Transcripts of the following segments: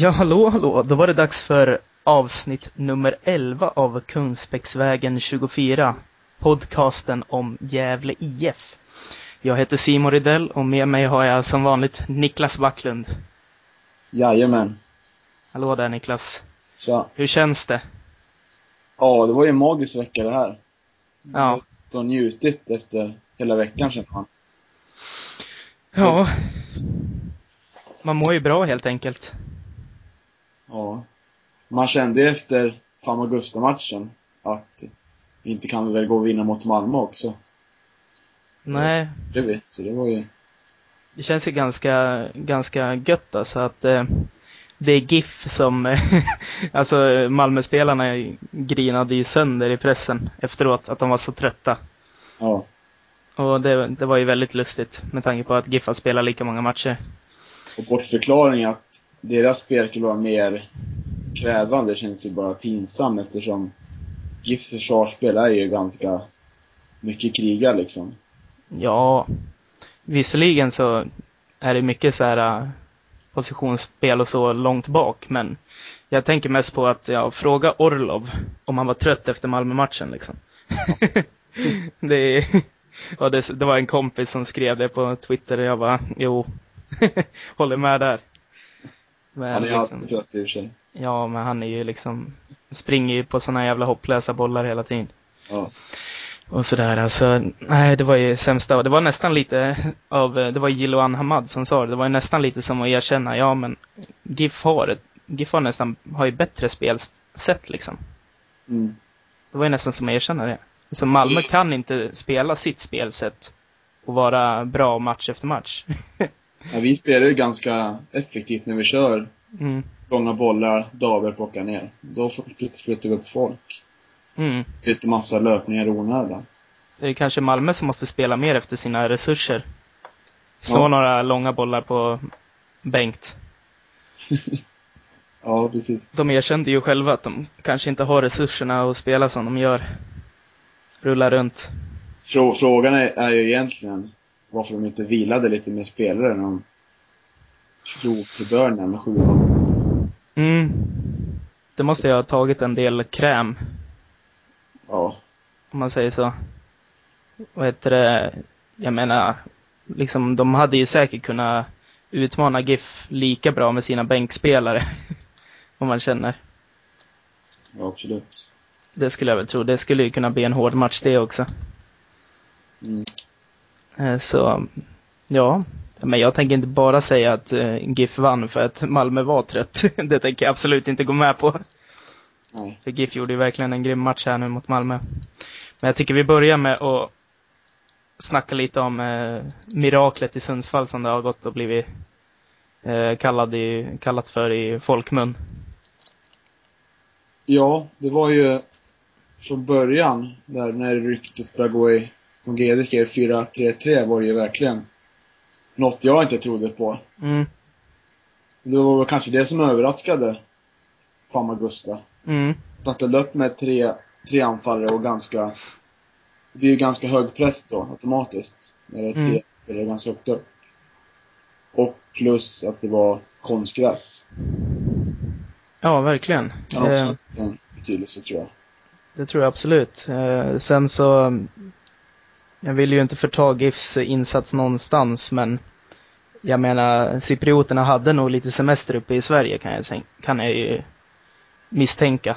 Ja, hallå, hallå. Då var det dags för avsnitt nummer 11 av Kungsbäcksvägen 24. Podcasten om Gävle IF. Jag heter Simon Rydell och med mig har jag som vanligt Niklas Backlund. Jajamän. Hallå där Niklas. Tja. Hur känns det? Ja, det var ju en magisk vecka det här. Ja. Och njutit efter hela veckan känner man. Ja. Man mår ju bra helt enkelt. Ja. Man kände ju efter Famagusta-matchen att inte kan vi väl gå och vinna mot Malmö också. Nej, Det vet så det var ju... det känns ju ganska, ganska gött alltså att eh, det är GIF som, alltså Malmöspelarna grinade ju sönder i pressen efteråt, att de var så trötta. Ja. Och det, det var ju väldigt lustigt med tanke på att GIF har spelat lika många matcher. Och bortförklaring att deras spel skulle vara mer krävande känns ju bara pinsamt eftersom GIFs försvarsspel är ju ganska mycket kriga liksom. Ja, visserligen så är det mycket så här äh, positionsspel och så långt bak, men jag tänker mest på att, jag fråga Orlov om han var trött efter Malmö-matchen liksom. det, och det, det var en kompis som skrev det på Twitter och jag bara, jo, håller med där. Men, Han är liksom, alltid trött i och för sig. ja, men han är ju liksom, springer ju på såna jävla hopplösa bollar hela tiden. Ja. Och sådär, alltså, nej det var ju sämsta. Det var nästan lite av, det var Jiloan Hamad som sa det, det var ju nästan lite som att erkänna, ja men GIF har, GIF har nästan, har ju bättre spelsätt liksom. Mm. Det var ju nästan som att erkänna det. Så Malmö kan inte spela sitt spelsätt och vara bra match efter match. Ja, vi spelar ju ganska effektivt när vi kör Mm. långa bollar, Daber plockar ner. Då flyt- flyttar vi upp folk. Mm. Lite massa löpningar i onödan. Det är kanske Malmö som måste spela mer efter sina resurser. Slå Ja. några långa bollar på Bengt. Ja, precis. De erkände ju själva att de kanske inte har resurserna att spela som de gör. Rulla runt. Frå frågan är, är ju egentligen varför de inte vilade lite mer spelare när de slog Börnen med 7 Mm. Det måste ju ha tagit en del kräm, Ja. om man säger så. Vad heter det? Jag menar, liksom de hade ju säkert kunnat utmana GIF lika bra med sina bänkspelare. om man känner. Ja, absolut. Det skulle jag väl tro. Det skulle ju kunna bli en hård match det också. Mm. Eh, Så, ja. Men jag tänker inte bara säga att eh, GIF vann för att Malmö var trött. Det tänker jag absolut inte gå med på. Nej. För GIF gjorde ju verkligen en grym match här nu mot Malmö. Men jag tycker vi börjar med att snacka lite om eh, miraklet i Sundsvall som det har gått och blivit eh, kallad i, kallat för i folkmun. Ja, det var ju från början, där när ryktet började gå i från skrev 4-3-3 var det ju verkligen något jag inte trodde på. Mm, Det var väl kanske det som överraskade Famagusta. mm, Att han ställde upp med tre, tre anfallare och ganska Det blir ju ganska hög press då automatiskt. När det är tre Mm. spelare ganska högt upp. Och plus att det var konstgräs. ja, verkligen. Kan också Eh, ha haft en betydelse tror jag. Det tror jag absolut. Eh, sen så, jag vill ju inte förta GIFs insats någonstans, men jag menar, cyprioterna hade nog lite semester uppe i Sverige kan jag, kan jag ju misstänka.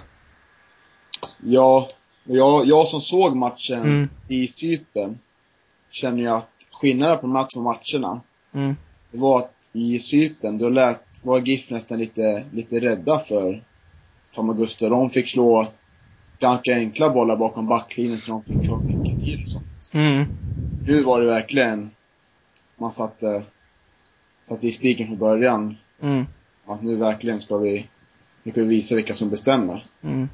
Ja, jag, jag som såg matchen Mm. i Cypern känner ju att skillnaden på de här två matcherna, Mm. det var att i Cypern, då lät, var GIF nästan lite, lite rädda för Famagusta. De fick slå ganska enkla bollar bakom backlinjen så de fick och sånt. Mm. Nu var det verkligen, man satte, satte i spiken från början. Mm. Att nu verkligen ska vi, nu ska vi visa vilka som bestämmer. Mm.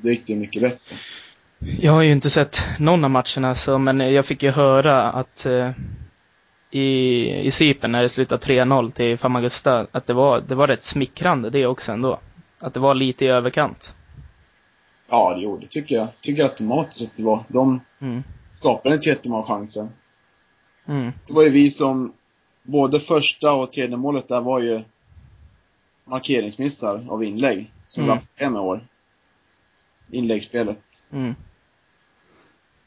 Då gick det mycket bättre. Jag har ju inte sett någon av matcherna, så, men jag fick ju höra att eh, i, i Cypern när det slutade 3-0 till Famagusta, att det var, det var rätt smickrande det också ändå. Att det var lite i överkant. Ja, det gjorde det tycker jag. Tycker jag automatiskt att det var. De Mm. skapade inte jättemånga chanser. Mm. Det var ju vi som, både första och tredje målet där var ju markeringsmissar av inlägg. Som Mm. vi med år. Inläggsspelet. Mm.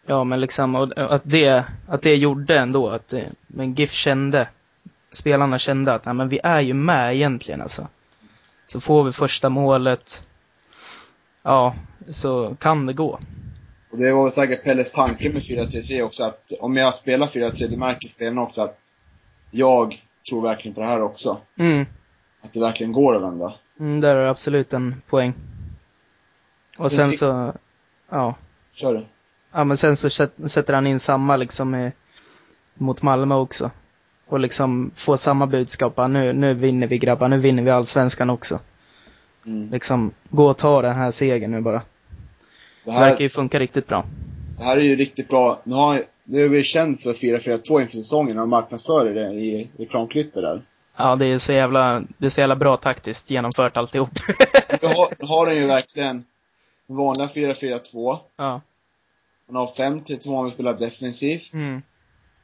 Ja, men liksom och att det, att det gjorde ändå att det, men GIF kände, spelarna kände att nej, men vi är ju med egentligen alltså. Så får vi första målet, ja, så kan det gå. Och det var väl säkert Pelles tanke med 4-3-3 också att om jag spelar 4-3 då märker spelarna också att jag tror verkligen på det här också. Mm. Att det verkligen går att vända. Mm, där är det absolut en poäng. Och sen så, ja. Kör du. Ja men sen så sätt- sätter han in samma liksom i, mot Malmö också. Och liksom får samma budskap, nu, nu vinner vi grabbar, nu vinner vi allsvenskan också. Mm. Liksom, gå och ta den här segern nu bara. Det, Det verkar här, ju funka riktigt bra. det här är ju riktigt bra. Nu har, nu är vi känd för 4-4-2 inför säsongen och marknadsför det i reklamklippet där. Ja, det är så jävla, det är så jävla bra taktiskt genomfört alltihop. Nu har, nu har den ju verkligen vanliga 4-4-2. ja. Han har 5-3-2 om vi spelar defensivt. Mm.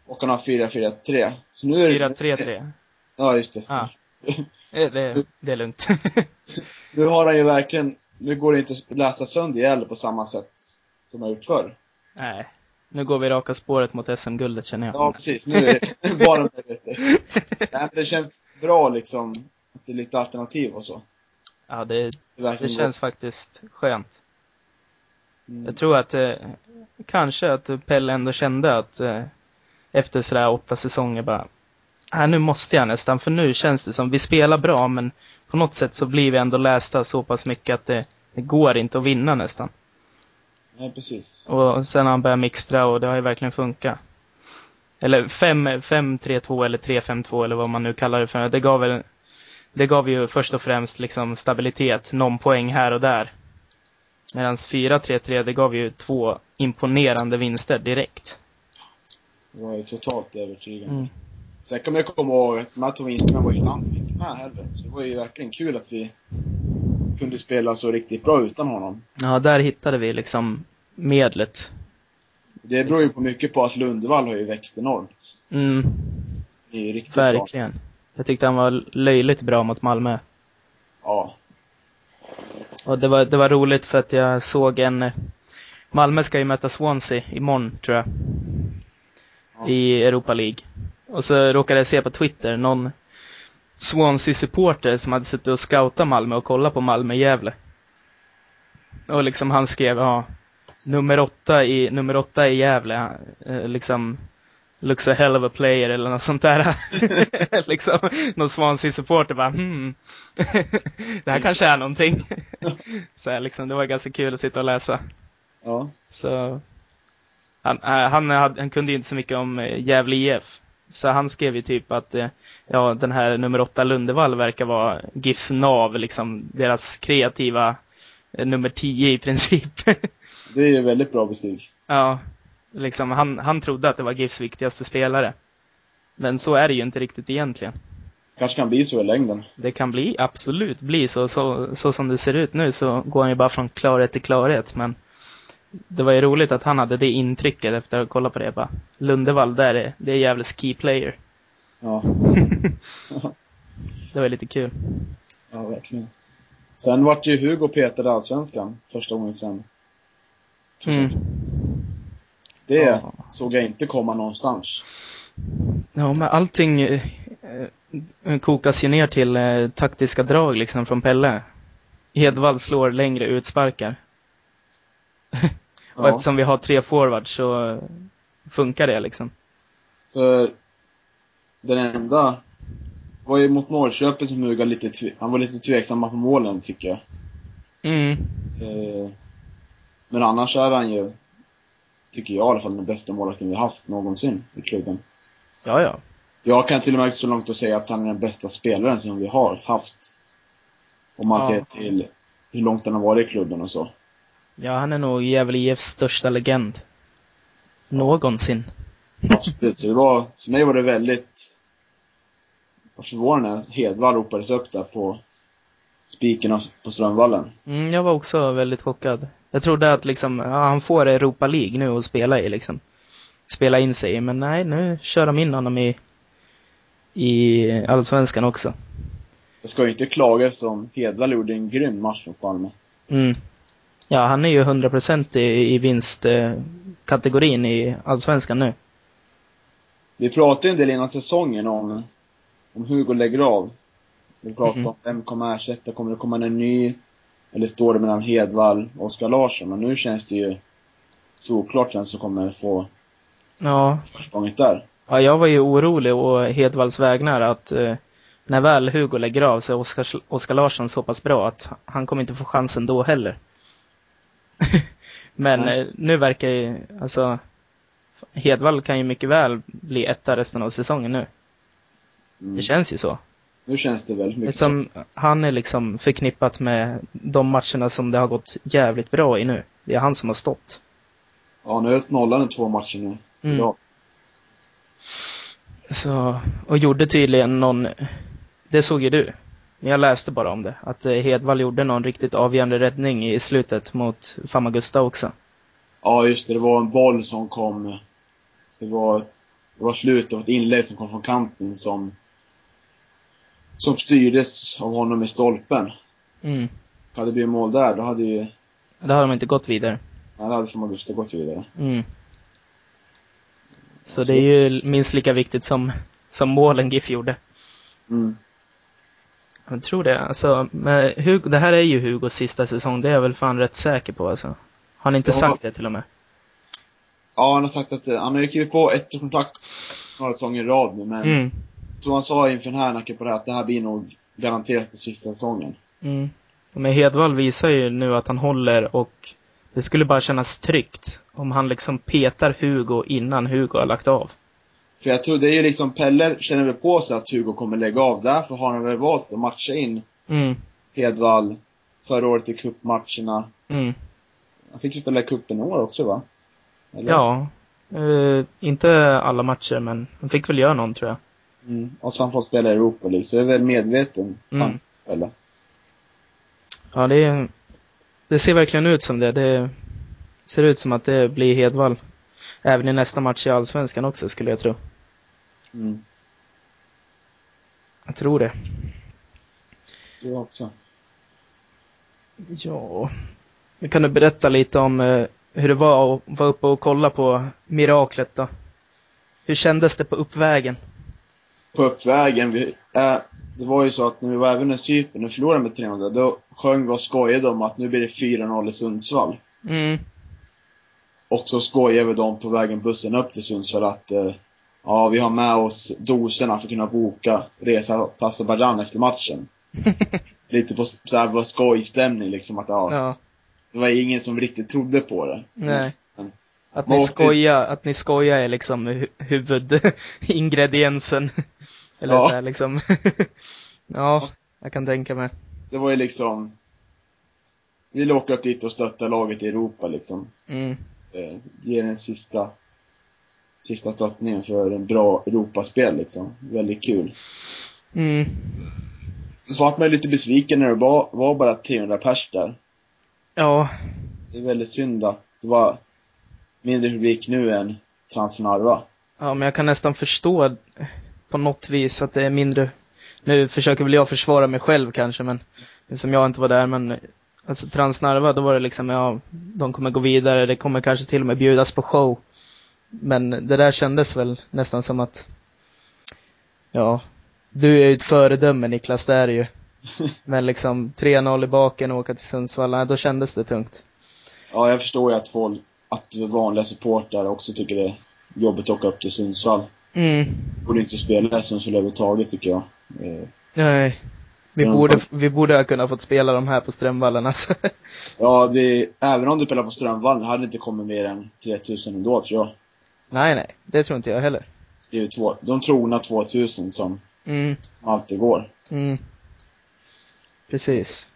Och han har 4-4-3. Så nu är det... 4-3-3. Ja, just det. Ja. Det, det, det är lugnt. Nu har han ju verkligen, nu går det inte att läsa sönder Gävle på samma sätt som jag gjort förr. Nej. Nu går vi raka spåret mot SM-guldet känner jag. Ja, precis. Nu är det bara möjligheter. Nej, men det känns bra liksom, att det är lite alternativ och så. Ja, det, Det, det känns faktiskt skönt. Mm. Jag tror att eh, kanske att Pelle ändå kände att eh, efter sådär åtta säsonger bara, äh, nu måste jag nästan, för nu känns det som, vi spelar bra men på något sätt så blir vi ändå lästa så pass mycket att det, det går inte att vinna nästan. Nej, precis. Och sen har han börjat mixtra och det har ju verkligen funkat. Eller 5-3-2 eller 3-5-2 eller vad man nu kallar det för. Det gav väl, det gav ju först och främst liksom stabilitet, någon poäng här och där. Medan 4-3-3, det gav ju två imponerande vinster direkt. Jag var ju totalt övertygad. Mm. Sen kan man ju komma ihåg att vinsterna var ju land heller. Så det var ju verkligen kul att vi kunde spela så riktigt bra utan honom. Ja, där hittade vi liksom medlet. Det beror ju på mycket på att Lundevall har ju växt enormt. Mm, Det är ju riktigt bra. verkligen. Jag tyckte han var löjligt bra mot Malmö. Ja. Och det var, det var roligt för att jag såg en... Malmö ska ju möta Swansea imorgon, tror jag. Ja. I Europa League. Och så råkade jag se på Twitter någon Swansea-supporter som hade suttit och scoutat Malmö och kollat på Malmö-Gävle. Och liksom han skrev, ja, nummer åtta i, nummer åtta i Gävle, eh, liksom, looks a hell of a player eller något sånt där. liksom, någon Swansea-supporter bara, hmm, det här kanske är någonting. så här, liksom, det var ganska kul att sitta och läsa. Ja. Så han, äh, han, hade, han kunde ju inte så mycket om äh, Gävle IF. Så han skrev ju typ att eh, ja, den här nummer åtta Lundevall verkar vara GIFs nav, liksom deras kreativa eh, nummer 10 i princip. Det är ju väldigt bra betyg. ja, liksom han, han trodde att det var GIFs viktigaste spelare. Men så är det ju inte riktigt egentligen. Kanske kan bli så i längden. Det kan bli, absolut bli så, så, så som det ser ut nu så går han ju bara från klarhet till klarhet, men det var ju roligt att han hade det intrycket efter att ha kollat på det bara. Lundevall, där är, det är jävligt key player. Ja. Det var lite kul. Ja, verkligen. Sen vart ju Hugo petad i Allsvenskan första gången sen. Mm. Det Ja. såg jag inte komma någonstans. Ja, men allting eh, eh, kokas ju ner till eh, taktiska drag liksom från Pelle. Hedvall slår längre utsparkar. Och Ja. eftersom vi har tre forwards så funkar det liksom. För den enda var ju mot Norrköping som Hugo lite, han var lite tveksam på målen tycker jag. Mm. Eh, men annars är han ju, tycker jag i alla fall, den bästa målvakten vi haft någonsin i klubben. Ja, ja. Jag kan till och med gå så långt att säga att han är den bästa spelaren som vi har haft. Om man Ja. ser till hur långt han har varit i klubben och så. Ja, han är nog Gävle IFs största legend. Någonsin. Absolut. Så det var, för mig var det väldigt förvånande att Hedvall ropades upp där på spiken på Strömvallen. Mm, jag var också väldigt chockad. Jag trodde att liksom, ja, han får Europa League nu att spela i liksom. Spela in sig men nej, nu kör de in honom i, i Allsvenskan också. Jag ska ju inte klaga eftersom Hedvall gjorde en grym match mot Malmö. Mm. Ja, han är ju 100% i, i vinstkategorin i Allsvenskan nu. Vi pratade en del innan säsongen om, om Hugo lägger av. Vi pratade Mhm. om vem kommer ersätta, kommer det komma en ny? Eller står det mellan Hedvall och Oskar Larsson? Och nu känns det ju såklart vem som kommer få Ja, försprånget där. ja jag var ju orolig och Hedvalls vägnar att eh, när väl Hugo lägger av så är Oskar Larsson så pass bra att han kommer inte få chansen då heller. Men eh, nu verkar ju, alltså, Hedvall kan ju mycket väl bli etta resten av säsongen nu. Mm. Det känns ju så. Nu känns det väldigt mycket Som han är liksom förknippat med de matcherna som det har gått jävligt bra i nu. Det är han som har stått. Ja, nu har jag nollan i två matcher nu. Mm. Bra. Så, och gjorde tydligen någon, det såg ju du. Men jag läste bara om det. Att eh, Hedvall gjorde någon riktigt avgörande räddning i slutet mot Famagusta också. Ja, just det. Det var en boll som kom. Det var, det var slutet av ett inlägg som kom från kanten som som styrdes av honom i stolpen. Mm. Hade det blivit mål där, då hade ju, Det har de inte gått vidare. ja, då hade Famagusta gått vidare. Mm. Så det är ju minst lika viktigt som, som målen GIF gjorde. Mm. Jag tror det. Alltså, med Hugo, det här är ju Hugos sista säsong, det är jag väl fan rätt säker på alltså. Har han inte Ja. sagt det till och med? Ja, han har sagt att, eh, han har ju skrivit på ett kontrakt några säsonger i rad nu, men Mm. jag tror han sa inför den här nacken på det här att det här blir nog garanterat den sista säsongen. Mm. Men Hedvall visar ju nu att han håller och det skulle bara kännas tryggt om han liksom petar Hugo innan Hugo har lagt av. För jag tror det är ju liksom, Pelle känner väl på sig att Hugo kommer lägga av, därför har han väl valt att matcha in Mm. Hedvall förra året i cupmatcherna. Mm. Han fick ju spela i cupen i år också va? Eller? Ja. Eh, inte alla matcher, men han fick väl göra någon tror jag. Mm. Och så han fått spela i Europa League, så det är väl medveten Mm. Pelle. Ja, det, är, det ser verkligen ut som det. Det ser ut som att det blir Hedvall. Även i nästa match i Allsvenskan också, skulle jag tro. Mm. Jag tror det. Var också. Ja. Nu kan du berätta lite om eh, hur det var att vara uppe och kolla på miraklet då. Hur kändes det på uppvägen? På uppvägen, vi, äh, det var ju så att när vi var även i Cypern och förlorade med 300, då sjöng vi och skojade om att nu blir det 4-0 i Sundsvall. Mm. Och så skojade vi dem på vägen bussen upp till Sundsvall att eh, ja, vi har med oss doserna för att kunna boka resa till Azerbajdzjan efter matchen. Lite på så här, var skojstämning liksom att ja, Ja. det var ingen som riktigt trodde på det. Nej. Men, Att ni skojar, att ni skojar är liksom hu- huvudingrediensen. Eller Ja. så här liksom. ja, jag kan tänka mig. det var ju liksom vi ville åka upp dit och stötta laget i Europa liksom. Mm. Eh, ge den sista sista stöttningen för en bra Europaspel liksom. Väldigt kul. Mm. Vart man lite besviken när det var, var bara 300 pers där. Ja, Det är väldigt synd att det var mindre publik nu än Transnarva. ja, men jag kan nästan förstå på något vis att det är mindre. Nu försöker väl jag försvara mig själv kanske, men som jag inte var där, men alltså Transnarva, då var det liksom, ja, de kommer gå vidare, det kommer kanske till och med bjudas på show. Men det där kändes väl nästan som att, ja, du är ju ett föredöme Niklas, det är ju. Men liksom 3-0 i baken och åka till Sundsvall, nej, då kändes det tungt. Ja, jag förstår ju att folk, att vanliga supportrar också tycker det är jobbigt att åka upp till Sundsvall. Mm. Borde inte spela i Sundsvall överhuvudtaget tycker jag. Eh, Nej. Vi borde, vi borde ha kunnat fått spela de här på Strömvallen alltså. Ja, det, även om du spelar på Strömvallen hade det inte kommit mer än 3000 ändå tror jag. nej, nej. Det tror inte jag heller. Det är ju två, de trogna 2000 som, Mm. som alltid går. Mm. Precis.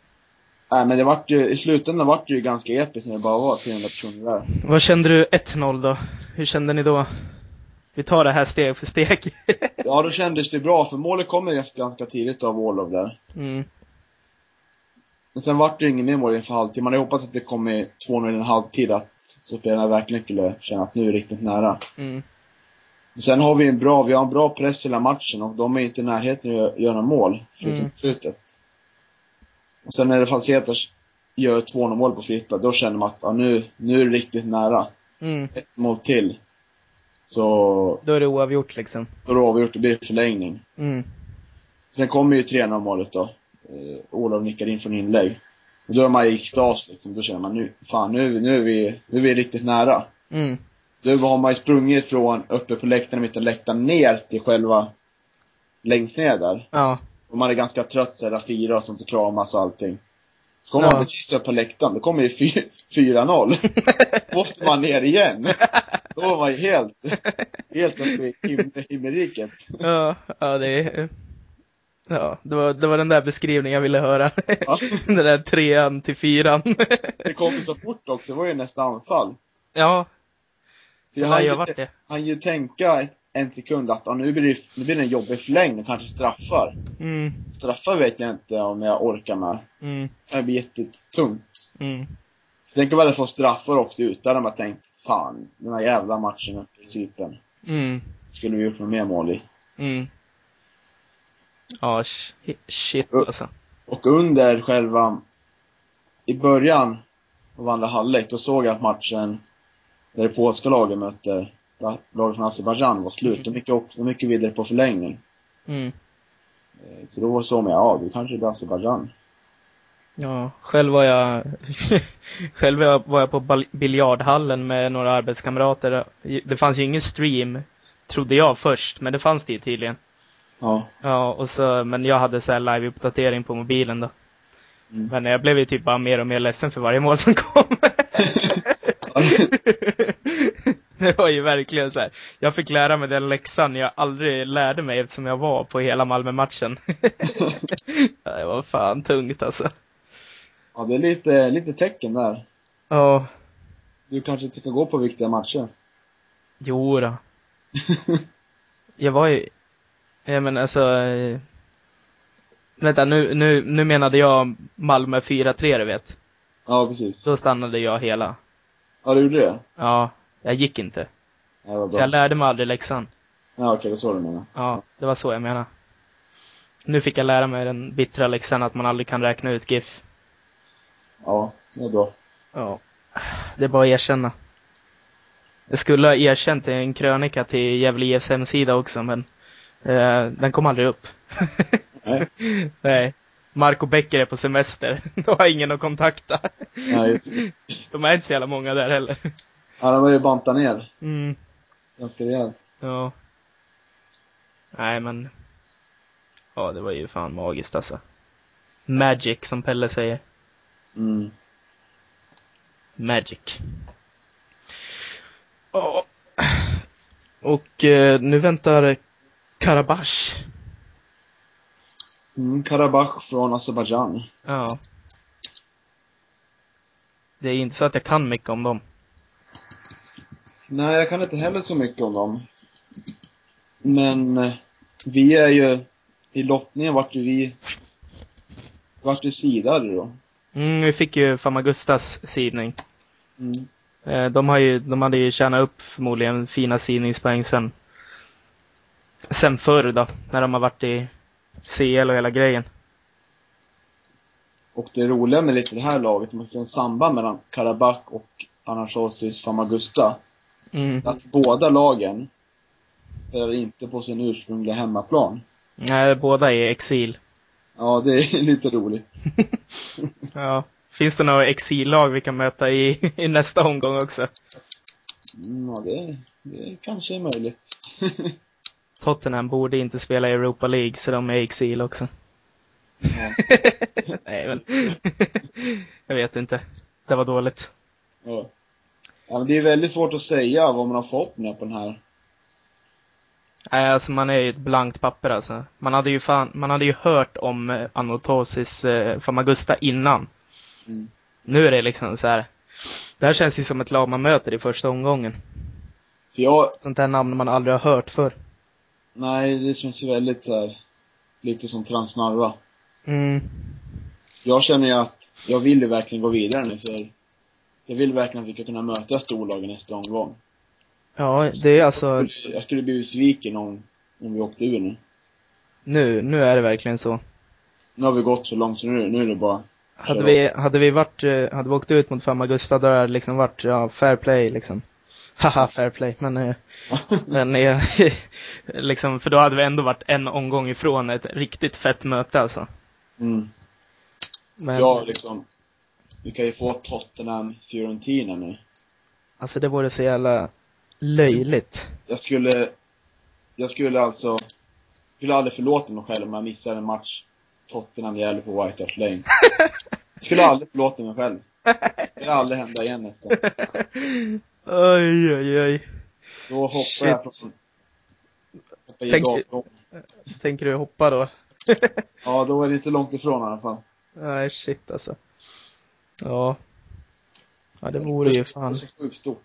Nej men det vart ju, i slutändan vart det ju ganska episkt när det bara var 300 personer där. Vad kände du 1-0 då? Hur kände ni då? Vi tar det här steg för steg. Ja, då kändes det bra för målet kom ju ganska tidigt av Orlov där. mm. Men sen vart det ju inget mer mål inför halvtid. Man hade hoppats att det kom i 2-0 i en halvtid, att så spelarna verkligen skulle känna att nu är det riktigt nära. Mm. Sen har vi en bra, vi har en bra press hela matchen och de är inte i närheten att göra mål, förutom Mm. slutet. Och sen när det Falsetas gör 2-0 mål på fritt då känner man att ja, nu, nu är det riktigt nära. Mm. Ett mål till. Så, Då är det oavgjort liksom. då är det avgjort, det blir förlängning. Mm. Sen kommer ju 3-0 målet då. Eh, Olof nickar in från inlägg. Och då är man i extas liksom, då känner man nu, fan nu, nu är vi, nu är vi riktigt nära. Mm. Då har man ju sprungit från uppe på läktaren, mitten läktaren, ner till själva, längst ner där. Ja. Och man är ganska trött så här, fira och sånt och kramas och allting. Så kommer Ja. man precis upp på läktaren, då kommer ju fy- 4-0. Måste man ner igen. Då var man ju helt, helt uppe i him- himmelriket. Ja, ja det är... Ja, det var, det var den där beskrivningen jag ville höra. Ja. den där trean till fyran. Det kom ju så fort också, det var ju nästa anfall. ja, För jag har hann ju ju, varit det. han ju tänka en sekund att nu, blir det, nu blir det en jobbig förlängning, kanske straffar. Mm, Straffar vet jag inte om jag orkar med. mm, Det blir jättetungt. mm. Så tänk om vi hade fått straffar och åkt ut, där hade man tänkt, fan, den här jävla matchen uppe i Cypern. Mm, Skulle vi gjort något mer mål i. mm. Ja, shi- shit alltså. Och under själva, i början av andra halvlek, då såg jag att matchen, där det polska laget mötte laget från Azerbajdzjan var slut. De gick, också, de gick vidare på förlängning. Mm. Eh, Så då såg man, ja, då kanske blir Azerbajdzjan. Ja, själv var jag, själv var jag- på biljardhallen med några arbetskamrater. Det fanns ju ingen stream, trodde jag först, men det fanns det ju tydligen. Ja. Ja, och så, men jag hade så här live-uppdatering på mobilen då. Mm. Men jag blev ju typ bara mer och mer ledsen för varje mål som kom. det var ju verkligen så här. Jag fick lära mig den läxan jag aldrig lärde mig eftersom jag var på hela Malmö-matchen. Det var fan tungt alltså. Ja, det är lite, lite tecken där. Ja, Du kanske inte ska gå på viktiga matcher. jo då. Jag var ju, ja men alltså, vänta nu, nu, nu menade jag Malmö 4-3 du vet. Ja, precis. Då stannade jag hela. Ja, du gjorde det? Ja, jag gick inte. Ja, var Så jag lärde mig aldrig läxan. Ja, okej, det är så du menar. Ja, det var så jag menade. Nu fick jag lära mig den bittra läxan att man aldrig kan räkna ut GIF. Ja, det är bra. Ja. Det är bara att erkänna. Jag skulle ha erkänt en krönika till Gävle IFs hemsida också, men eh, den kom aldrig upp. Nej. Nej. Marco Becker är på semester. Då har ingen att kontakta. Ja, just det. De är inte så jävla många där heller. Ja, de var ju banta ner. Mm, Ganska rejält. ja. Nej, men. Ja, det var ju fan magiskt alltså. Magic, som Pelle säger. Mm. Magic. Ja. Och eh, nu väntar Karabach. Mm, Karabach från Azerbajdzjan. Ja. Det är inte så att jag kan mycket om dem. Nej, jag kan inte heller så mycket om dem. Men eh, vi är ju, i lottningen vart ju vi, vart ju sidade då. Mm, vi fick ju Famagustas sidning. Mm. Eh, de, har ju, de hade ju tjänat upp förmodligen fina sidningspoäng sen. Sen förr då, när de har varit i CL och hela grejen. Och det roliga med lite det här laget, man ser en samband mellan Karabach och Anachosis Famagusta, Mm. att båda lagen är inte på sin ursprungliga hemmaplan. Nej, båda är i exil. Ja, det är lite roligt. Ja. Finns det några exillag vi kan möta i, i nästa omgång också? Mm, ja, det, det kanske är möjligt. Tottenham borde inte spela i Europa League, så de är i exil också. Ja. Nej, men. jag vet inte. Det var dåligt. Ja. ja, men det är väldigt svårt att säga vad man har förhoppningar på den här. Nej, alltså man är ju ett blankt papper alltså. Man hade ju fan, man hade ju hört om eh, Anotosis eh, Famagusta innan. Mm. Nu är det liksom så här. Det här känns ju som ett lag man möter i första omgången. För jag, Sånt här namn man aldrig har hört för. nej, det känns ju väldigt så här, lite som Transnarva. Mm. Jag känner ju att jag vill ju verkligen gå vidare nu för jag vill verkligen att vi ska kunna möta storlagen nästa omgång. Ja, det är alltså, Jag skulle, bli besviken om, om vi åkte ur nu. nu, nu är det verkligen så. Nu har vi gått så långt så nu, nu är det bara Hade vi, hade vi varit, eh, hade vi åkt ut mot Famagusta då hade det liksom varit, ja, fair play liksom. Haha, fair play, men, eh, men eh, liksom, för då hade vi ändå varit en omgång ifrån ett riktigt fett möte alltså. mm. Men, Ja, liksom. Vi kan ju få Tottenham Fiorentina nu. alltså det vore så jävla löjligt. Jag skulle, jag skulle alltså, skulle aldrig förlåta mig själv om jag missade en match Tottenham Gävle på White Hart Lane. Jag skulle aldrig förlåta mig själv. Det skulle aldrig hända igen nästan. oj, oj, oj. Då hoppar Shit. jag från, hoppar Tänk-. Tänker du hoppa då? Ja, då är det inte långt ifrån i alla fall. Nej, shit alltså. Ja. Ja, det vore ju Det fan. är så sjukt stort.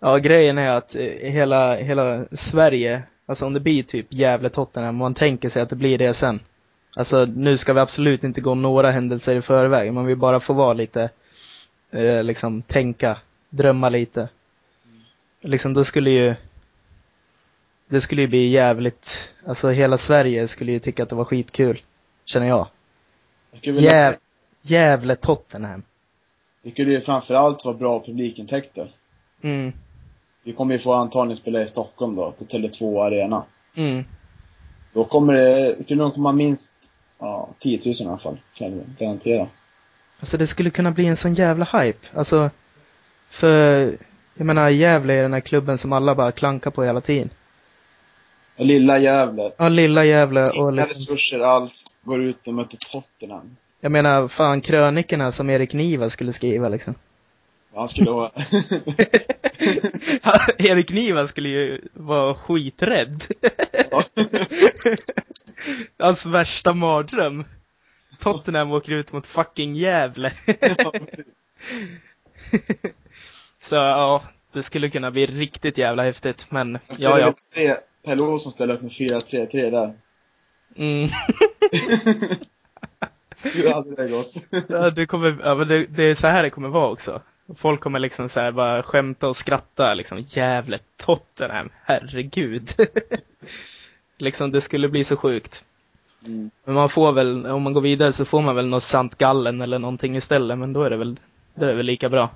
Ja, grejen är att eh, hela, hela Sverige, alltså om det blir typ Gävle-Tottenham, man tänker sig att det blir det sen. Alltså nu ska vi absolut inte gå några händelser i förväg, man vill bara få vara lite, eh, liksom tänka, drömma lite. Liksom då skulle ju, det skulle ju bli jävligt, alltså hela Sverige skulle ju tycka att det var skitkul, känner jag. Jäv, Gävle-Tottenham. det skulle ju framförallt vara bra publikintäkter. Mm, Vi kommer ju få antagligen spela i Stockholm då, på Tele2 Arena. mm. Då kommer det, det kunde nog komma minst, ja, 10 000 i alla fall. Kan jag garantera. Alltså det skulle kunna bli en sån jävla hype. Alltså, för, jag menar Gävle är den här klubben som alla bara klankar på hela tiden. Lilla Gävle, Ja, lilla Gävle och inga liksom, resurser alls, går ut och möter Tottenham. jag menar fan krönikorna som Erik Niva skulle skriva liksom. Han skulle vara, Erik Niva skulle ju vara skiträdd. Hans värsta mardröm. Tottenham åker ut mot fucking Gävle. Så ja, det skulle kunna bli riktigt jävla häftigt, men ja, ja. se Pelle Olsson ställa upp med 4-3-3 där. Mm. Hur hade det gått? Ja, det kommer, ja, men det, det är så här det kommer vara också. Folk kommer liksom så här bara skämta och skratta liksom. Jävle Tottenham, herregud. liksom det skulle bli så sjukt. Mm. Men man får väl, om man går vidare så får man väl något Sant Gallen eller någonting istället, men då är det väl, det är väl lika bra.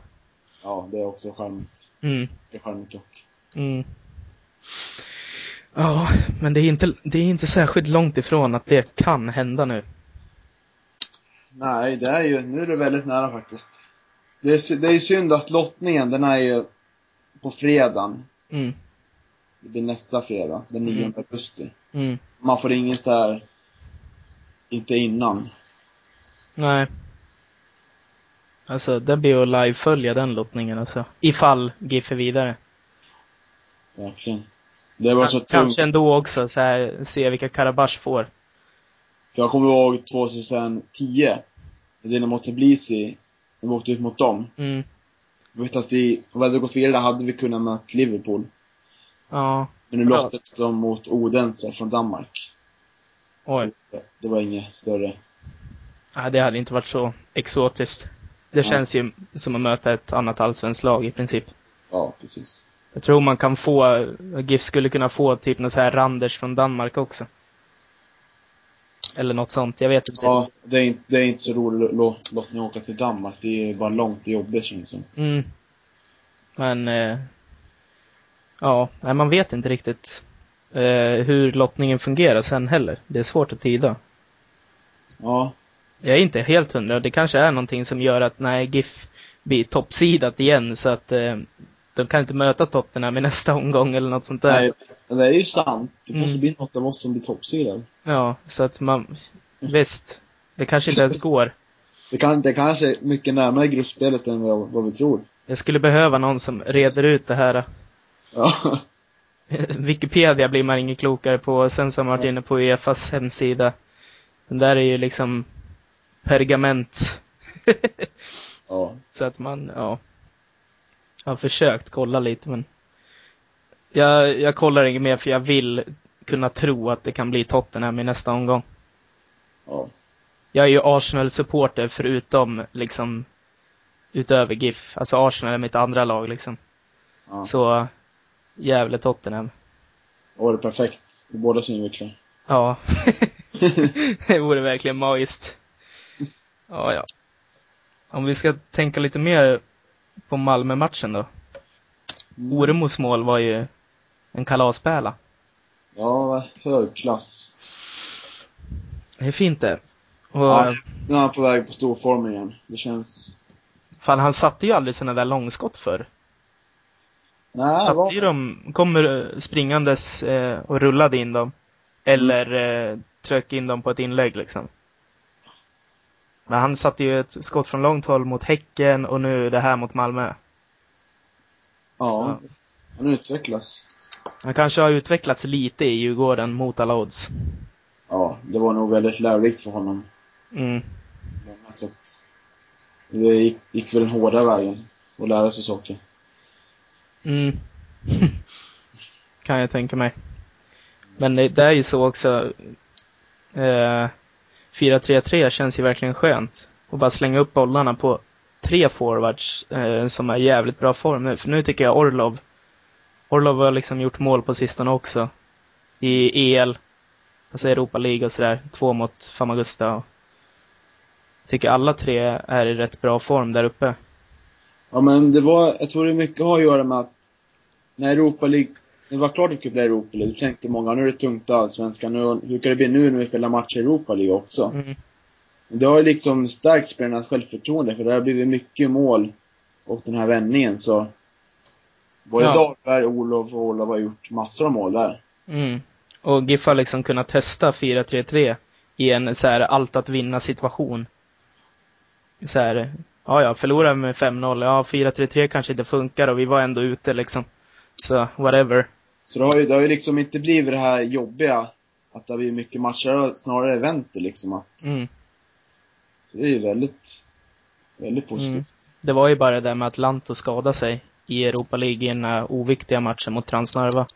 Ja, det är också charmigt. Mm, Det är charmigt dock. mm. Ja, men det är inte, det är inte särskilt långt ifrån att det kan hända nu. Nej, det är ju, nu är det väldigt nära faktiskt. Det är, det är synd att lottningen, den är ju på fredagen. Mm, Det blir nästa fredag, den 9 Mm. augusti. mm. Man får ingen så här inte innan. Nej. Alltså, det blir att live-följa den lottningen alltså. Ifall GIF är vidare. Verkligen. Det var så tungt. Kanske ändå också så här, se vilka Karabach får. För jag kommer ihåg 2010, när Dinamo Tbilisi, när vi åkte ut mot dem. Mm. Jag vet att vi, om vi hade gått vidare hade vi kunnat möta Liverpool. Ja. Men nu Ja. lottades de mot Odense från Danmark. Oj. Så Det var inget större. Nej, det hade inte varit så exotiskt. Det Ja. känns ju som att möta ett annat allsvenskt lag i princip. Ja, precis. Jag tror man kan få, GIF skulle kunna få typ något så här Randers från Danmark också. Eller något sånt, jag vet inte. Ja, det är, inte, det är inte så roligt lo- lottning att åka till Danmark. Det är bara långt och jobbigt känns som. Mm. Men, eh, ja, nej, man vet inte riktigt eh, hur lottningen fungerar sen heller. Det är svårt att tyda. Ja, Jag är inte helt hundra. Det kanske är någonting som gör att nej, GIF blir toppsidat igen så att eh, de kan inte möta Tottenham i nästa omgång eller något sånt där. nej, det är ju sant. Det Mm. måste bli något av oss som blir toppsidad. Ja, så att man, visst. Det kanske inte ens går. Det, kan, det kanske är mycket närmare gruppspelet än vad, vad vi tror. Jag skulle behöva någon som reder ut det här. Ja, Wikipedia blir man inget klokare på. Sen så har man varit inne på Uefas hemsida. Den där är ju liksom pergament. ja. så att man, ja. Jag har försökt kolla lite men jag, jag kollar inget mer för jag vill kunna tro att det kan bli Tottenham i nästa omgång. ja. Jag är ju Arsenal-supporter förutom liksom utöver GIF. Alltså Arsenal är mitt andra lag liksom. Ja. Så, Gävle-Tottenham. Och det är perfekt. I båda synvinklar. Ja. det vore verkligen magiskt. Ja, ja. Om vi ska tänka lite mer på Malmö-matchen då. Mm. Oremos mål var ju en kalaspärla. Ja, hög klass. Det är fint det. Och, Ja, nu är han på väg på storform igen. Det känns... fan han satte ju aldrig såna där långskott för. Nej, satte vad... ju dem, kommer springandes eh, och rullade in dem. Eller eh, tryckte in dem på ett inlägg liksom. Men han satte ju ett skott från långt håll mot Häcken och nu det här mot Malmö. Ja. Han utvecklas. Han kanske har utvecklats lite i Djurgården mot alla odds. Ja, det var nog väldigt lärorikt för honom. Mm. Många sätt. Det gick, gick väl den hårda vägen. att lära sig saker. Mm. kan jag tänka mig. Men det, det är ju så också. Eh, 4-3-3 känns ju verkligen skönt. Och bara slänga upp bollarna på tre forwards eh, som är i jävligt bra form nu. För nu tycker jag Orlov, Orlov har liksom gjort mål på sistone också. I EL, alltså Europa League och sådär. Två mot Famagusta. Och tycker alla tre är i rätt bra form där uppe. Ja men det var, jag tror det mycket har att göra med att när Europa League, det var klart att det skulle bli Europa League, då tänkte många nu är det tungt allsvenskan, nu, hur kan det bli nu när vi spelar matcher i Europa League också? Mm. Det har ju liksom stärkt spelarnas självförtroende, för det har blivit mycket mål och den här vändningen så Både Ja. Dahlberg, Olof och Olof har gjort massor av mål där. Mm. Och GIF har liksom kunnat testa 4-3-3 i en så här allt att vinna situation. Så här, ja ja, förlorar med 5-0, ja 4-3-3 kanske inte funkar och vi var ändå ute liksom. Så, whatever. Så det har ju, det har ju liksom inte blivit det här jobbiga, att det har blivit mycket matcher, snarare det liksom att, Mm. så det är ju väldigt, väldigt positivt. Det var ju bara det där med att Lanto skadade sig i Europa League i den här oviktiga matchen mot Transnarva.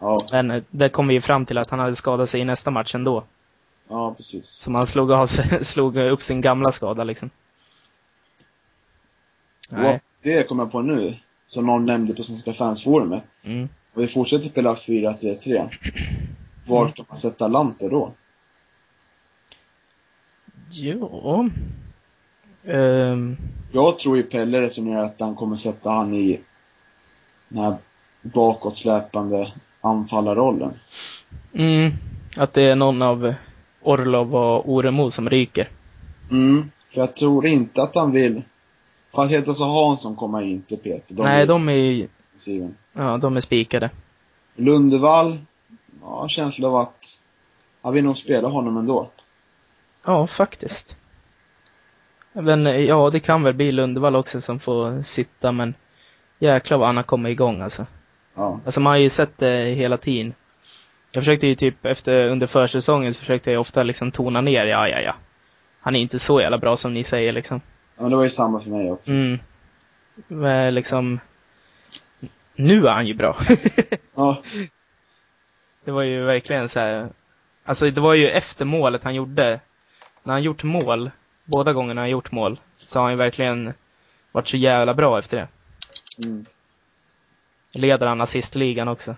Ja, Men eh, det kom vi ju fram till att han hade skadat sig i nästa match ändå. ja precis. Så man slog, av sig, slog upp sin gamla skada liksom. Och det kommer jag på nu, som någon nämnde på Svenska fansforumet. Mm. Och vi fortsätter spela 4-3-3. Var ska man sätta Lanter då? Jo. Ehm, Jag tror ju Pelle resonerar att han kommer sätta han i den här bakåtsläpande anfallarrollen. mm, att det är någon av Orlov och Oremo som ryker. Mm. För jag tror inte att han vill Fast heter så Hansson komma in till Peter. Nej, de är ju, defensiven. ja, de är spikade. Lundevall, ja, känsla av att han vill nog spela honom ändå. Ja, faktiskt. Men ja, det kan väl bli Lundevall också som får sitta, men jäklar vad han har kommit igång alltså. Ja. Alltså man har ju sett det hela tiden. Jag försökte ju typ efter, under försäsongen så försökte jag ofta liksom tona ner, ja, ja, ja. Han är inte så jävla bra som ni säger liksom. ja, men det var ju samma för mig också. Mm. Men liksom, nu är han ju bra. Ja, det var ju verkligen så här. alltså det var ju efter målet han gjorde, när han gjort mål, båda gångerna han gjort mål, så har han ju verkligen varit så jävla bra efter det. mm. Leder han assistligan också.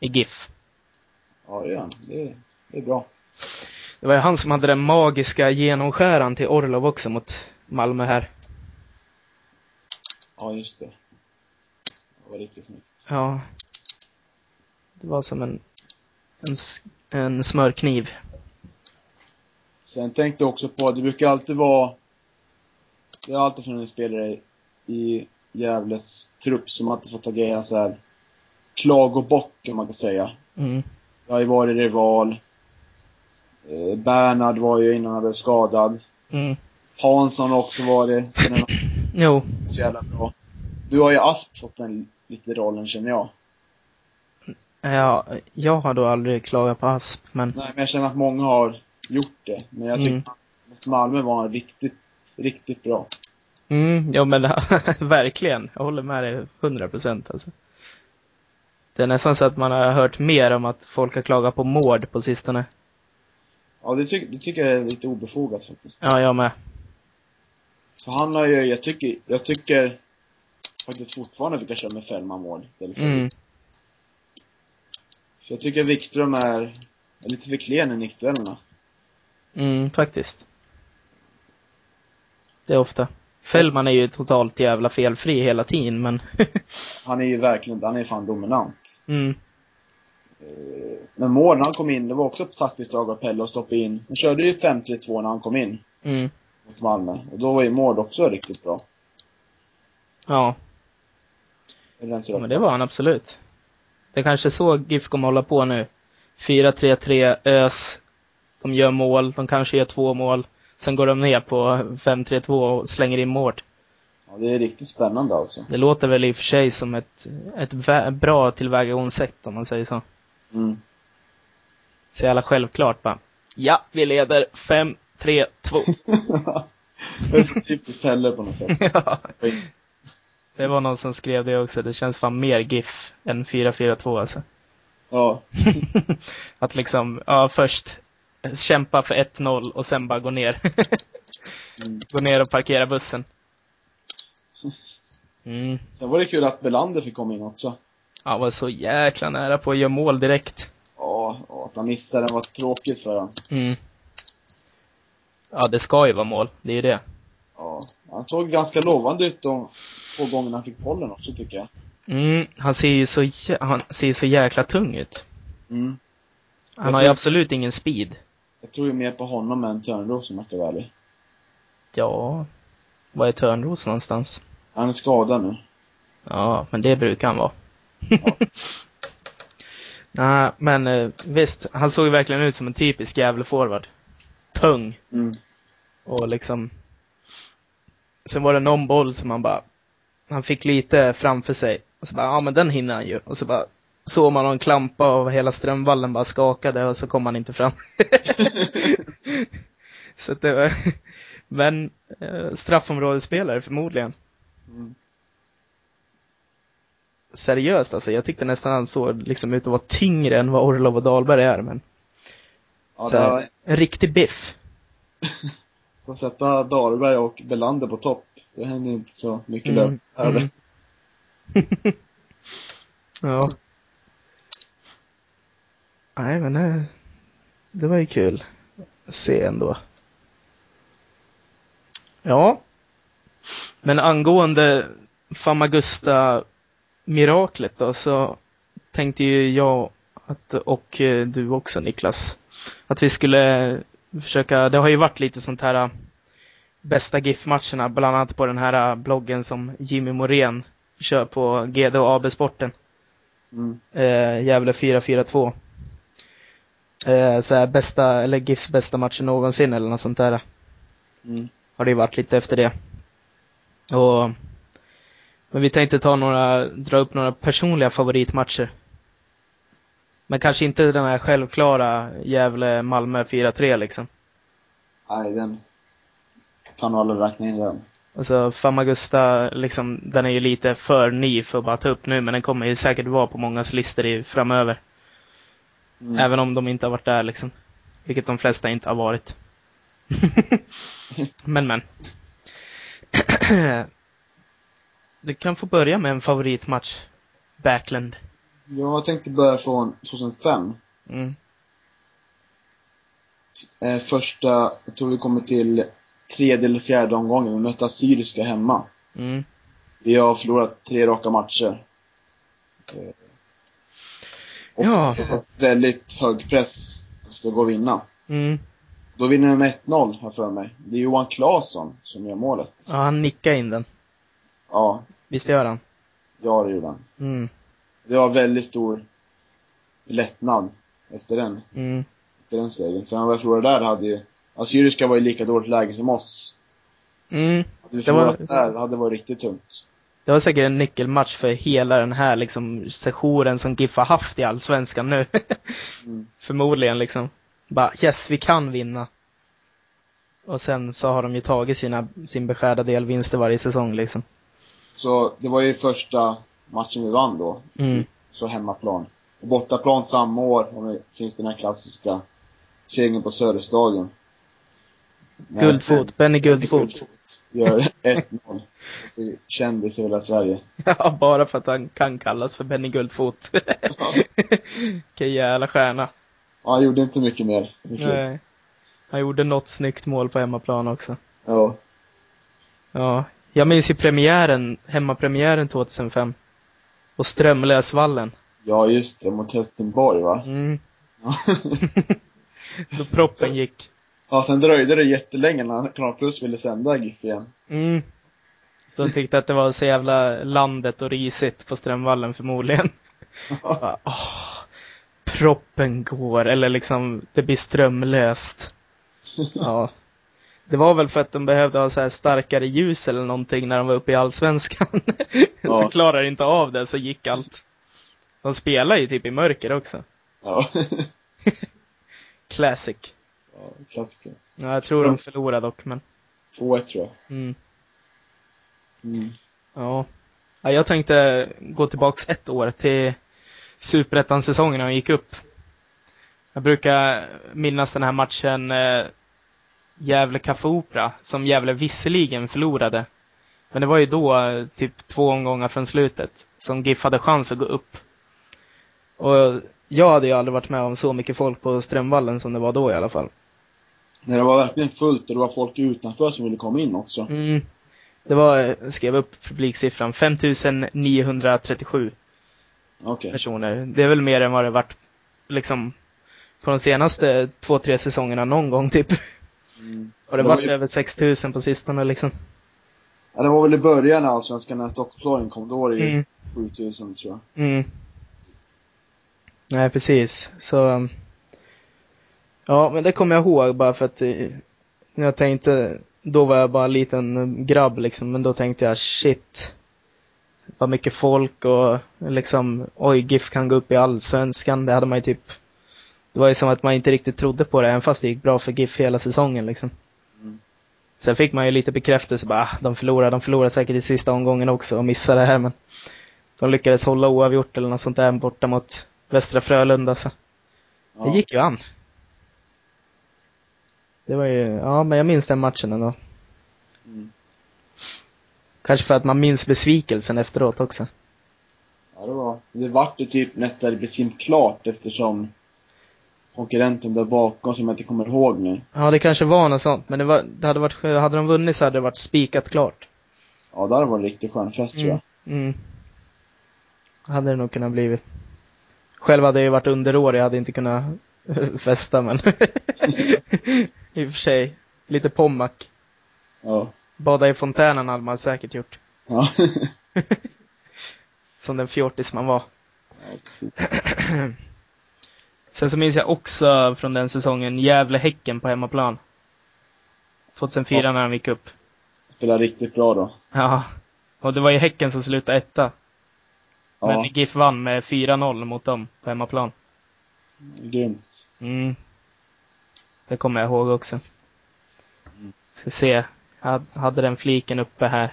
I GIF. ja det är han. Det är, det är bra. Det var ju han som hade den magiska genomskäran till Orlov också mot Malmö här. Ja, just det. Det var riktigt snyggt. Ja. Det var som en, en, en smörkniv. Sen tänkte jag också på, det brukar alltid vara, det har alltid funnits spelare i Gävles trupp som alltid fått agera så här klagobock kan man kan säga. Mm. Det har ju varit rival. Eh, Bernhard var ju innan han blev skadad. Mm. Hansson har också varit, Jo. så jävla bra. Nu har ju Asp fått den lite rollen känner jag. Ja, jag har då aldrig klagat på Asp, men Nej, men jag känner att många har gjort det. Men jag tycker Mm. att Malmö var riktigt, riktigt bra. Mm, ja men verkligen. Jag håller med dig 100 procent alltså. Det är nästan så att man har hört mer om att folk har klagat på mord på sistone. Ja, det, tyck, det tycker jag är lite obefogat faktiskt. Ja, jag med. För han har ju, jag tycker, jag tycker faktiskt fortfarande fick köra med Fällman mål istället för Mm. Så jag tycker Wikström är, är lite för klen i nickduellerna. Mm, faktiskt. Det är ofta. Fällman är ju totalt jävla felfri hela tiden, men Han är ju verkligen, han är fan dominant. mm, Eh, Men mål när han kom in, det var också ett taktiskt drag av Pelle att stoppa in. Han körde ju 5-3-2 när han kom in mm, mot Malmö. Och då var ju mål också riktigt bra. ja. Ja, men det var han absolut. Det är kanske så GIF kommer hålla på nu. 4-3-3, ös. De gör mål, de kanske gör två mål. Sen går de ner på 5-3-2 och slänger in mål. Ja, det är riktigt spännande alltså. Det låter väl i och för sig som ett, ett bra tillvägagångssätt om man säger så. Mm. Så jävla självklart bara. Ja, vi leder 5-3-2. det är så typiskt Pelle på något sätt. ja. Det var någon som skrev det också. Det känns fan mer GIF än 4-4-2 alltså. Ja. Att liksom, ja först kämpa för 1-0 och sen bara gå ner. Mm. gå ner och parkera bussen. Mm. Sen var det kul att Belander fick komma in också. Han var så jäkla nära på att göra mål direkt. Ja, och att han missade den var tråkigt för honom. Mm. Ja, det ska ju vara mål. Det är ju det. Ja. Han såg ganska lovande ut de två gångerna han fick bollen också tycker jag. Mm, han ser ju så, han ser så jäkla tung ut. Mm. Han Jag har ju absolut ingen speed. Jag tror ju mer på honom än Törnros om jag ska vara ärlig. Ja, var är Törnros någonstans? Han är skadad nu. Ja, men det brukar han vara. Nej, men eh, visst, han såg ju verkligen ut som en typisk Gävle-forward. Tung. Mm. Och liksom... Sen var det någon boll som han bara... Han fick lite framför sig. Och så bara, ja men den hinner han ju. Och så bara såg man någon klampa och hela Strömvallen bara skakade och så kom han inte fram. så att det var... Men eh, straffområdesspelare förmodligen. Mm. Seriöst alltså, jag tyckte nästan han såg liksom ut att vara tyngre än vad Orlov och Dahlberg är, men Ja, det var, en riktig biff. får sätta Dahlberg och Belander på topp. Det händer inte så mycket Mm, där. mm. Ja. Nej, men det, det var ju kul att se ändå. Ja. Men angående Famagusta-miraklet då, så tänkte ju jag att, och eh, du också Niklas, att vi skulle försöka, det har ju varit lite sånt här äh, bästa GIF-matcherna, bland annat på den här äh, bloggen som Jimmy Morén kör på GD och AB-sporten. Mm. Eh, Gävle 442. Eh, så här bästa, eller GIFs bästa matcher någonsin eller något sånt där. Mm. Har det ju varit lite efter det. Och, men vi tänkte ta några, dra upp några personliga favoritmatcher. Men kanske inte den här självklara Gävle-Malmö 4-3 liksom. Nej, den kan nog aldrig räkna in den. Alltså Famagusta, liksom, den är ju lite för ny för att bara ta upp nu, men den kommer ju säkert vara på mångas listor i, framöver. Mm. Även om de inte har varit där liksom. Vilket de flesta inte har varit. men men. du kan få börja med en favoritmatch. Backland. Jag tänkte börja från 2005. Mm. Eh, första, jag tror vi kommer till tredje eller fjärde omgången. Vi mötte Assyriska hemma. Mm. Vi har förlorat tre raka matcher. Eh, och Ja. väldigt hög press ska gå och vinna. Mm. Då vinner de med 1-0, här för mig. Det är Johan Claesson som gör målet. Ja, han nickade in den. Ja, Visst gör han? ja det gjorde han. Mm. Det var väldigt stor lättnad efter den, Mm. efter den segern. För när vi förlorade där hade ju, Assyriska var i lika dåligt läge som oss. Mm. Hade vi Det var- förlorat där hade det varit riktigt tungt. Det var säkert en nyckelmatch för hela den här liksom sessionen som GIF har haft i Allsvenskan nu. Mm. Förmodligen liksom. Bara yes, vi kan vinna. Och sen så har de ju tagit sina, sin beskärda del vinster varje säsong liksom. Så det var ju första matchen vi vann då. Mm. Så hemmaplan. Och bortaplan samma år, om det finns den här klassiska segern på Söderstadion. Guldfot, Benny Guldfot. Gör 1-0. Kändis i hela Sverige. Ja, bara för att han kan kallas för Benny Guldfot. Ja. Vilken jävla stjärna. Ja, han gjorde inte mycket mer. Mycket. Nej. Han gjorde något snyggt mål på hemmaplan också. Ja. Ja. Jag minns ju premiären, hemmapremiären 2005. Och Strömlösvallen. ja, just det. Mot Helsingborg, va? Mm. Ja. Då proppen gick. ja, sen dröjde det jättelänge när Kanal Plus ville sända GIF igen. Mm. De tyckte att det var så jävla landet och risigt på Strömvallen förmodligen. Bara, åh, proppen går, eller liksom, det blir strömlöst. Ja. Det var väl för att de behövde ha så här starkare ljus eller någonting när de var uppe i Allsvenskan. Ja. så klarade inte av det, så gick allt. De spelar ju typ i mörker också. Ja. Classic. ja klassiker. Ja, jag tror de förlorade dock, men. 2-1 tror jag. Mm. Mm. Ja. ja. Jag tänkte gå tillbaks ett år till Superettan-säsongen när jag gick upp. Jag brukar minnas den här matchen eh, Gävle Café Opera, som Gävle visserligen förlorade. Men det var ju då, typ två omgångar från slutet, som GIF hade chans att gå upp. Och jag hade ju aldrig varit med om så mycket folk på Strömvallen som det var då i alla fall. När det var verkligen fullt och det var folk utanför som ville komma in också. Mm. Det var, jag skrev upp publiksiffran, 5937 Okej. personer. Det är väl mer än vad det varit, liksom, på de senaste två, tre säsongerna någon gång typ. Mm. Och det Det varit var ju- över 6000 på sistone liksom. Ja, det var väl i början när Allsvenskan när Stockholmslagen kom. Då var det ju Mm. 7000 tror jag. Mm. Nej, precis. Så, um, ja, men det kommer jag ihåg bara för att eh, jag tänkte, då var jag bara en liten grabb liksom, men då tänkte jag shit. Vad mycket folk och liksom, oj, GIF kan gå upp i allsvenskan. Det hade man ju typ, det var ju som att man inte riktigt trodde på det, även fast det gick bra för GIF hela säsongen liksom. Mm. Sen fick man ju lite bekräftelse, bara, ah, de förlorar, de förlorar säkert i sista omgången också och missar det här, men de lyckades hålla oavgjort eller något sånt där borta mot Västra Frölunda, så Ja. det gick ju an. Det var ju, ja men jag minns den matchen ändå. Mm. Kanske för att man minns besvikelsen efteråt också. Ja, det var, det vart det typ nästan i princip klart eftersom konkurrenten där bakom som jag inte kommer ihåg nu. Ja, det kanske var något sånt, men det, var, det hade varit, hade de vunnit så hade det varit spikat klart. Ja, där var en riktigt skön fest tror jag. Mm. Hade det nog kunnat blivit. Själv hade jag ju varit underårig, jag hade inte kunnat festa men. I och för sig. Lite Pommac. Ja. Bada i fontänen hade man säkert gjort. Ja. Som den fjortis man var. ja, precis. Sen så minns jag också från den säsongen Gävle-Häcken på hemmaplan. 2004 Ja. när de gick upp. Spelade riktigt bra då. Ja. Och det var ju Häcken som slutade etta. Ja, Men GIF vann med 4-0 mot dem på hemmaplan. grymt. Mm. Det kommer jag ihåg också. Mm. Ska se. Jag hade den fliken uppe här.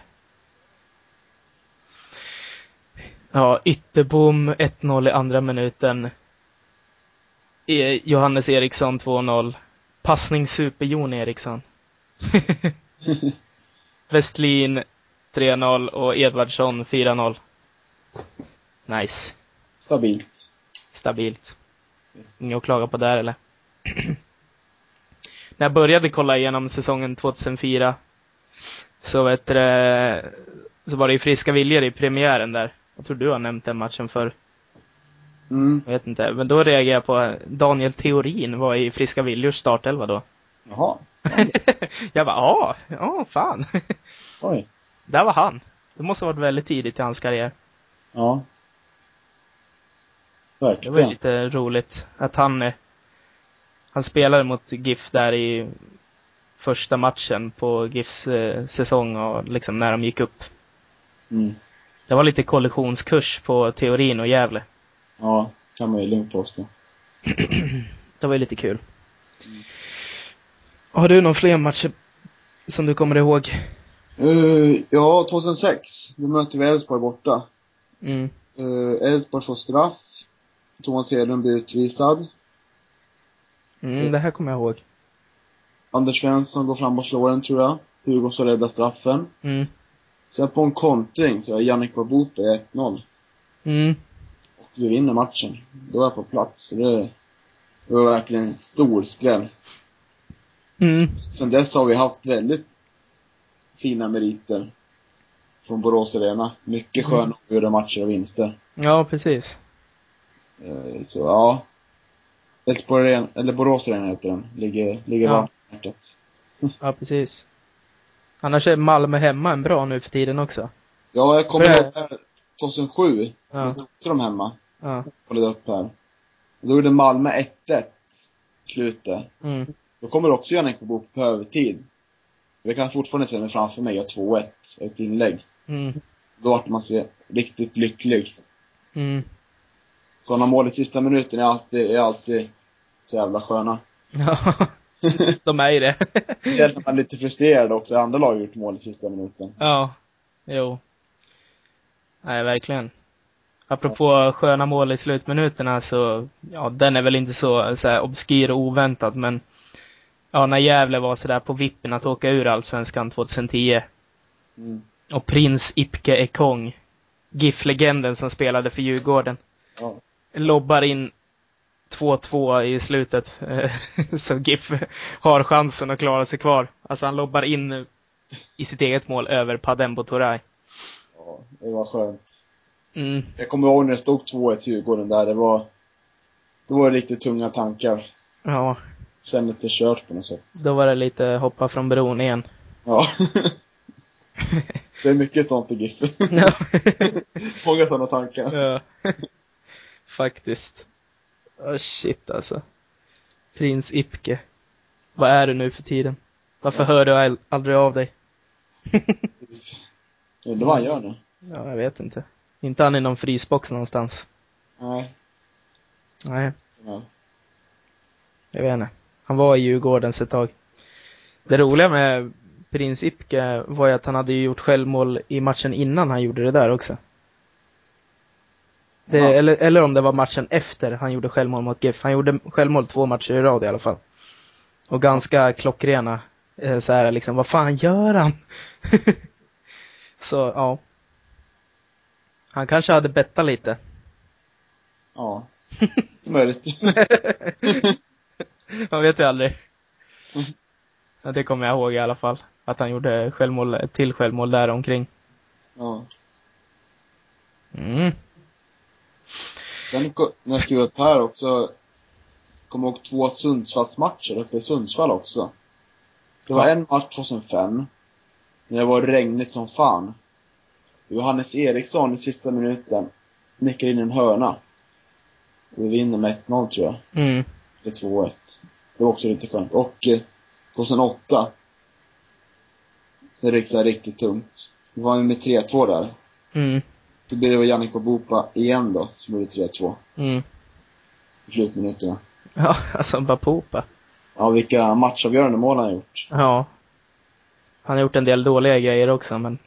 Ja, Ytterbom 1-0 i andra minuten. Johannes Eriksson 2-0. Passning super-Jon Eriksson. Westlin 3-0 och Edvardsson 4-0. Nice. Stabilt. Stabilt. Yes. Inget att klaga på där eller? När jag började kolla igenom säsongen 2004 så vet du, så var det ju friska viljor i premiären där. Jag tror du har nämnt den matchen för Mm. jag vet inte. Men då reagerade jag på Daniel Theorin var i friska viljors startelva då. Jaha. jag bara, ja, ja, fan. Oj. Där var han. Det måste ha varit väldigt tidigt i hans karriär. Ja. Det var Verkligen. lite roligt att han, eh, han spelade mot GIF där i första matchen på GIFs eh, säsong och liksom när de gick upp. Mm. Det var lite kollisionskurs på teorin och Gävle. Ja, kan man ju lugnt påstå. Det var ju lite kul. Har du någon fler matcher som du kommer ihåg? Uh, ja, 2006. Då mötte vi Elfsborg borta. Mm. Uh, Elfsborg får straff. Thomas Hedlund blir utvisad. Mm, det här kommer jag ihåg. Anders Svensson går fram och slår den tror jag. Hugo så räddar straffen. Mm. Sen på en kontring så är Jannik Babupe 1-0. Mm. Vi vinner matchen. Då är jag på plats. Så det, det var verkligen en stor skräll. Mm. Sen dess har vi haft väldigt fina meriter från Borås Arena. Mycket Mm. sköna avgjorda matcher och vinster. Ja, precis. Eh, Så ja. Arena, eller Borås Arena heter den. Ligger, ligger Ja. varmt i hjärtat. Ja, precis. Annars är Malmö hemma en bra nu för tiden också. Ja, jag kommer ihåg här 2007. Ja. Jag tog dem hemma. Ja. Kollade upp här. Då gjorde Malmö 1-1. Slutet. Mm. Då kommer också Jannik bok på övertid. Jag kan fortfarande se mig framför mig, jag 2-1, ett inlägg. Mm. Då vart man så riktigt lycklig. Mm. Sådana mål i sista minuten är alltid, är alltid så jävla sköna. Ja. De är ju det. Speciellt när man är lite frustrerad också, andra lag har gjort mål i sista minuten. Ja. Jo. Nej, verkligen. Apropå sköna mål i slutminuterna så, ja, den är väl inte så, så här, obskyr och oväntad, men ja, när Gävle var sådär på vippen att åka ur Allsvenskan 2010 Mm. och prins Ipke Ekong, GIF-legenden som spelade för Djurgården, Ja. lobbar in 2-2 i slutet. eh, så GIF har chansen att klara sig kvar. Alltså han lobbar in i sitt eget mål över Padembo Toray. ja, det var skönt. Mm. Jag kommer ihåg när det stod 2-1 till Djurgården där, det var, det var riktigt tunga tankar. Ja, Kände det kört på något sätt. då var det lite hoppa från bron igen. Ja. det är mycket sånt i GIF. Ja. Många sådana tankar. ja. Faktiskt. Oh, shit alltså. Prins Ipke. Vad är du nu för tiden? Varför hör du al- aldrig av dig? Undrar vad han gör nu? Ja, jag vet inte. Inte han i någon frysbox någonstans. Nej. Nej, Ja. jag vet inte. Han var i Djurgårdens ett tag. Det roliga med Prins Ipke var ju att han hade gjort självmål i matchen innan han gjorde det där också. Det, Ja. eller, eller om det var matchen efter han gjorde självmål mot GIF. Han gjorde självmål två matcher i rad i alla fall. Och ganska klockrena. Eh, Så här liksom, vad fan gör han? Så, ja. Han kanske hade bettat lite. Ja. Möjligt. Man vet ju aldrig. Mm. Ja, det kommer jag ihåg i alla fall. Att han gjorde självmål, till självmål där omkring. Ja. Mm. Sen när jag skrev upp här också, kommer ihåg två Sundsvallsmatcher uppe i Sundsvall också. Det var Ja. en match 2005, när det var regnigt som fan. Johannes Eriksson i sista minuten nickar in en hörna. Och vi vinner med 1-0 tror jag. Mm. Eller 2-1. Det var också lite skönt. Och eh, 2008, när det gick så här riktigt tungt. Det var med 3-2 där. Mm. Då blev det Jannik Bopa igen då, som gjorde 3-2 Mm. i slutminuterna. Ja, alltså bara popa. Ja, vilka matchavgörande mål han har gjort. Ja. Han har gjort en del dåliga grejer också, men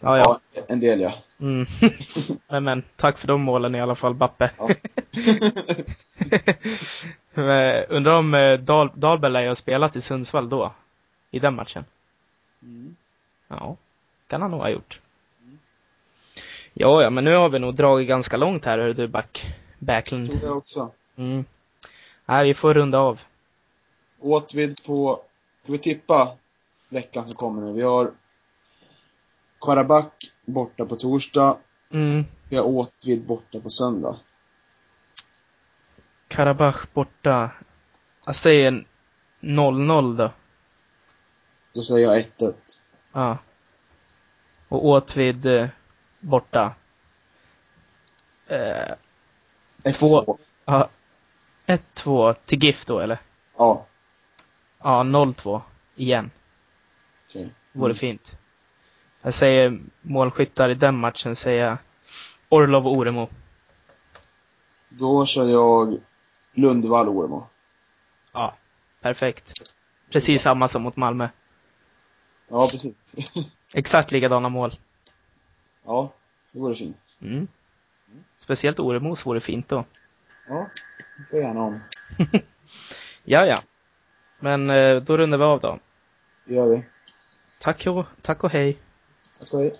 ja, ja. Ja, en del ja. Mm. men, men, tack för de målen i alla fall, Bappe. Ja. Undrar om eh, Dal Dahlberg lär ju ha spelat i Sundsvall då? I den matchen? Mm. Ja, kan han nog ha gjort. Ja, ja, men nu har vi nog dragit ganska långt här, hör du, back, Backlund. Tror jag också. Mm. Nej, vi får runda av. Åtvid på, ska vi tippa veckan som kommer nu? Vi har Karabach borta på torsdag. Mm. Vi har Åtvid borta på söndag. Karabach borta. Jag säger 0-0 då. Då säger jag 1-1. Ja. Och Åtvid eh, borta. Eh, 1-2. Två. ja. 1-2 till GIF då, eller? Ja, Ja, 0-2. Igen. okej. Vore fint. Jag säger målskyttar i den matchen, säger jag Orlov och Oremo. Då kör jag Lundvall Oremo. Ja, perfekt. Precis samma som mot Malmö. Ja, precis. Exakt likadana mål. ja, det vore fint. Mm. Speciellt Oremos vore fint då. Ja, det får jag gärna om. Ja, ja. Men eh, då rundar vi av då. Det gör vi. Tack och, tack och hej. Tack och hej.